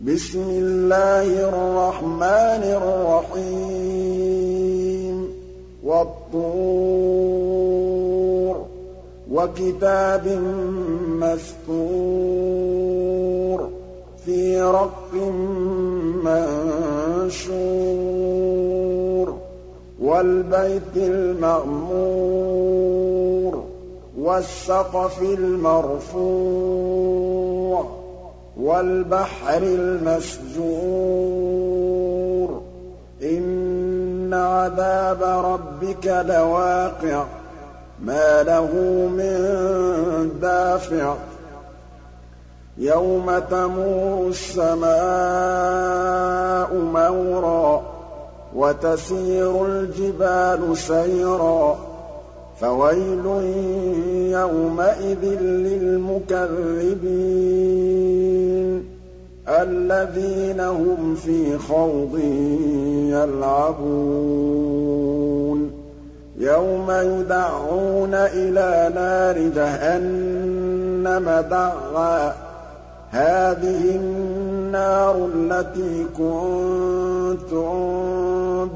بِسْمِ اللَّهِ الرَّحْمَٰنِ الرَّحِيمِ. وَالطُّورِ وَكِتَابٍ مَّسْطُورٍ فِي رَقٍّ مَّنشُورٍ وَالْبَيْتِ الْمَعْمُورِ وَالسَّقْفِ الْمَرْفُوعِ. وَالْبَحْرِ الْمَسْجُورِ إِنَّ عَذَابَ رَبِّكَ لَوَاقِعٌ. مَّا لَهُ مِن دَافِعٍ. يَوْمَ تَمُورُ السَّمَاءُ مَوْرًا وَتَسِيرُ الْجِبَالُ سَيْرًا. فَوَيْلٌ يَوْمَئِذٍ لِّلْمُكَذِّبِينَ الَّذِينَ هُمْ فِي خَوْضٍ يَلْعَبُونَ يَوْمَ يُدَعُّونَ إِلَىٰ نَارِ جَهَنَّمَ دَعًّا هَٰذِهِ النَّارُ الَّتِي كُنتُم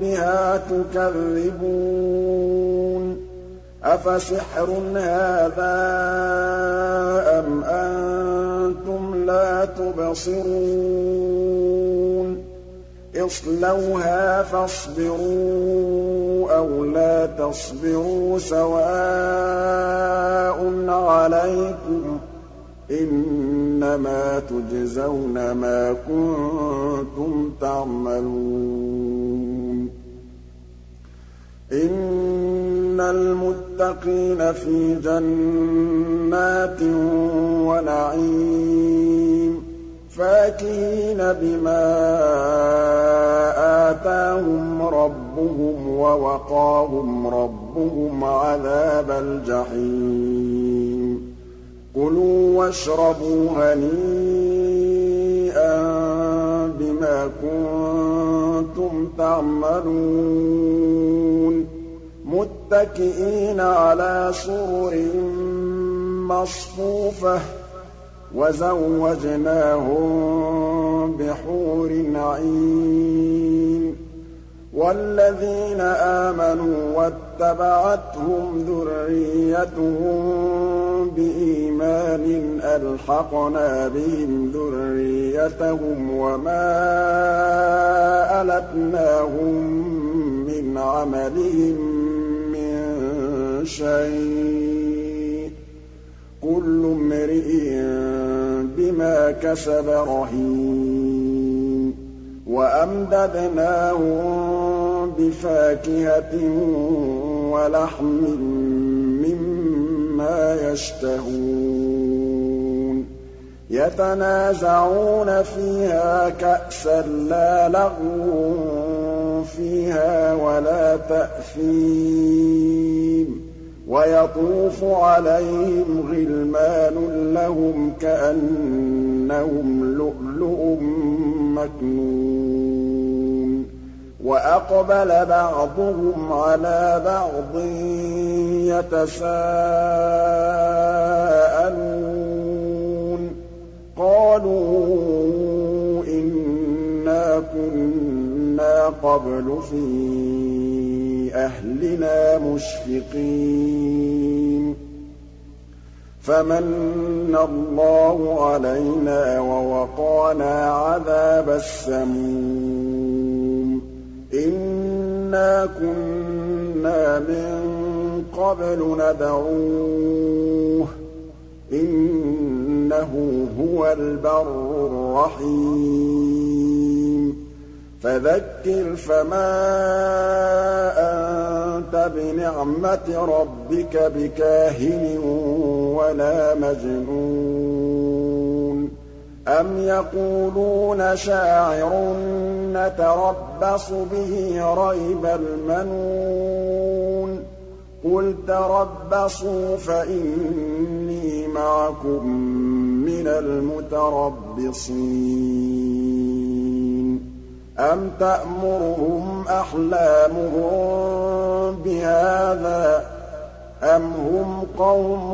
بِهَا تُكَذِّبُونَ أَفَسِحْرٌ هَٰذَا أَمْ أَنتُمْ لَا تُبْصِرُونَ؟ اصْلَوْهَا فَاصْبِرُوا أَوْ لَا تَصْبِرُوا سَوَاءٌ عَلَيْكُمْ ۖ إِنَّمَا تُجْزَوْنَ مَا كُنتُمْ تَعْمَلُونَ. إِنَّ فِي جَنَّاتٍ وَنَعِيمٍ فَاكِهِينَ بِمَا آتَاهُمْ رَبُّهُمْ وَوَقَاهُمْ رَبُّهُمْ عَذَابَ الْجَحِيمِ كُلُوا وَاشْرَبُوا هَنِيئًا بِمَا كُنتُمْ تَعْمَلُونَ مُتَّكِئِينَ عَلَىٰ سُرُرٍ مَّصْفُوفَةٍ وَزَوَّجْنَاهُم بِحُورٍ عِينٍ وَالَّذِينَ آمَنُوا وَاتَّبَعَتْهُمْ ذُرِّيَّتُهُم بِإِيمَانٍ أَلْحَقْنَا بِهِمْ ذُرِّيَّتَهُمْ وَمَا أَلَتْنَاهُم مِّنْ عَمَلِهِم شَيْءٍ ۚ. كُلُّ امْرِئٍ بِمَا كَسَبَ رَهِينٌ. وَأَمْدَدْنَاهُم بِفَاكِهَةٍ وَلَحْمٍ مِّمَّا يَشْتَهُونَ. يَتَنَازَعُونَ فِيهَا كَأْسًا لَّا لَغْوٌ فِيهَا وَلَا تَأْثِيمٌ. وَيَطُوفُ عَلَيْهِمْ غِلْمَانٌ لَّهُمْ كَأَنَّهُمْ لُؤْلُؤٌ مَّكْنُونٌ. وَأَقْبَلَ بَعْضُهُمْ عَلَىٰ بَعْضٍ يَتَسَاءَلُونَ. قَالُوا إِنَّا كُنَّا قَبْلُ فِي أَهْلِنَا مُشْفِقِينَ. فَمَنَّ اللَّهُ عَلَيْنَا وَوَقَانَا عَذَابَ السَّمُومِ. إِنَّا كُنَّا مِن قَبْلُ نَدْعُوهُ ۖ. إِنَّهُ هُوَ الْبَرُّ الرَّحِيمُ. فَذَكِّرْ فَمَا أَنتَ بِنِعْمَةِ رَبِّكَ بِكَاهِنٍ وَلَا مَجْنُونٍ. أَمْ يَقُولُونَ شَاعِرٌ نَّتَرَبَّصُ بِهِ رَيْبَ الْمَنُونِ. قُلْ تَرَبَّصُوا فَإِنِّي مَعَكُم مِّنَ الْمُتَرَبِّصِينَ. أَمْ تَأْمُرُهُمْ أَحْلَامُهُم بِهَٰذَا ۚ أَمْ هُمْ قَوْمٌ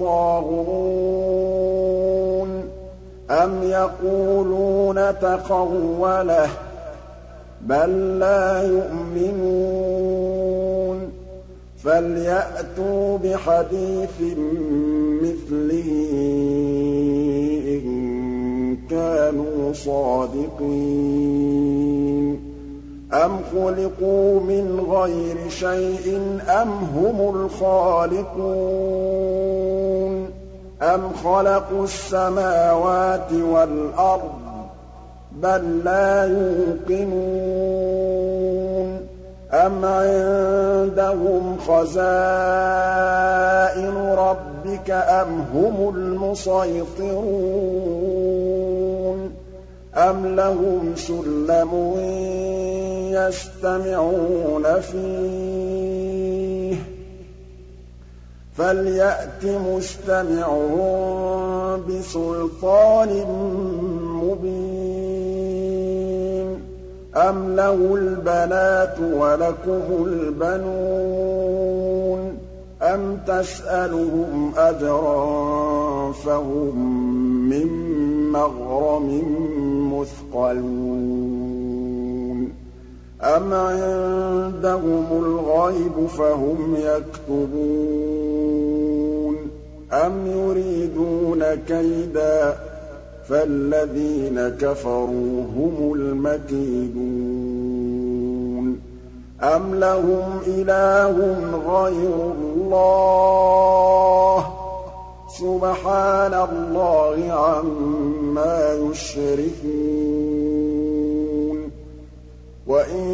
طَاغُونَ أَمْ يَقُولُونَ تَقَوَّلَهُ ۚ بَل لَّا يُؤْمِنُونَ فَلْيَأْتُوا بِحَدِيثٍ مِّثْلِهِ كَانُوا صَادِقِينَ. أَمْ خُلِقُوا مِنْ غَيْرِ شَيْءٍ أَمْ هُمُ الْخَالِقُونَ. أَمْ خَلَقُوا السَّمَاوَاتِ وَالْأَرْضَ ۚ بَل لَّا يُوقِنُونَ. أَمْ عِندَهُمْ خَزَائِنُ رَبِّكَ أَمْ هُمُ الْمُصَيْطِرُونَ أَمْ لَهُمْ سُلَّمٌ يَسْتَمِعُونَ فِيهِ ۖ فَلْيَأْتِ مُسْتَمِعُهُم بِسُلْطَانٍ مُّبِينٍ أَمْ لَهُ الْبَنَاتُ وَلَكُمُ الْبَنُونَ أَمْ تَسْأَلُهُمْ أَجْرًا فَهُم مِّن مَّغْرَمٍ مُّثْقَلُونَ أَمْ عِندَهُمُ الْغَيْبُ فَهُمْ يَكْتُبُونَ. أَمْ يُرِيدُونَ كَيْدًا فَالَّذِينَ كَفَرُوا هُمُ الْمَكِيدُونَ. أَمْ لَهُمْ إِلَٰهٌ غَيْرُ اللَّهِ ۚ؟ سُبْحَانَ اللَّهِ عَمَّا يُشْرِكُونَ وَإِن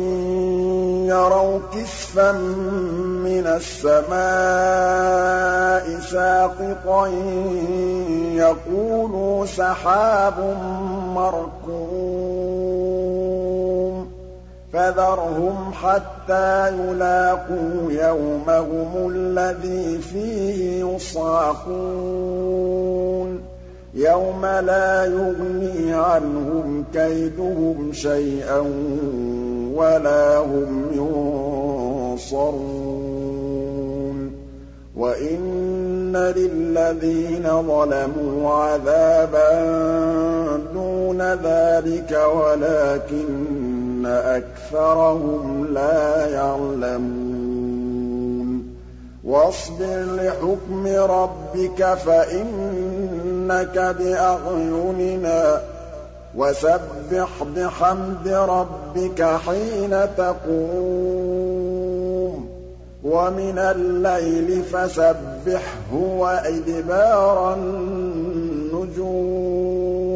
يَرَوْا كِسْفًا مِّنَ السَّمَاءِ سَاقِطًا يَقُولُوا سَحَابٌ مَّرْكُومٌ. فَذَرْهُمْ حَتَّىٰ يُلَاقُوا يَوْمَهُمُ الَّذِي فِيهِ يُصْعَقُونَ. يَوْمَ لَا يُغْنِي عَنْهُمْ كَيْدُهُمْ شَيْئًا وَلَا هُمْ يُنصَرُونَ. وَإِنَّ لِلَّذِينَ ظَلَمُوا عَذَابًا دُونَ ذَٰلِكَ وَلَٰكِنَّ أَكْثَرَهُمْ لَا يَعْلَمُونَ. وَاصْبِرْ لِحُكْمِ رَبِّكَ فَإِنَّكَ بِأَعْيُنِنَا ۖ. وَسَبِّحْ بِحَمْدِ رَبِّكَ حِينَ تَقُومُ. وَمِنَ اللَّيْلِ فَسَبِّحْهُ وَإِدْبَارَ النُّجُومِ.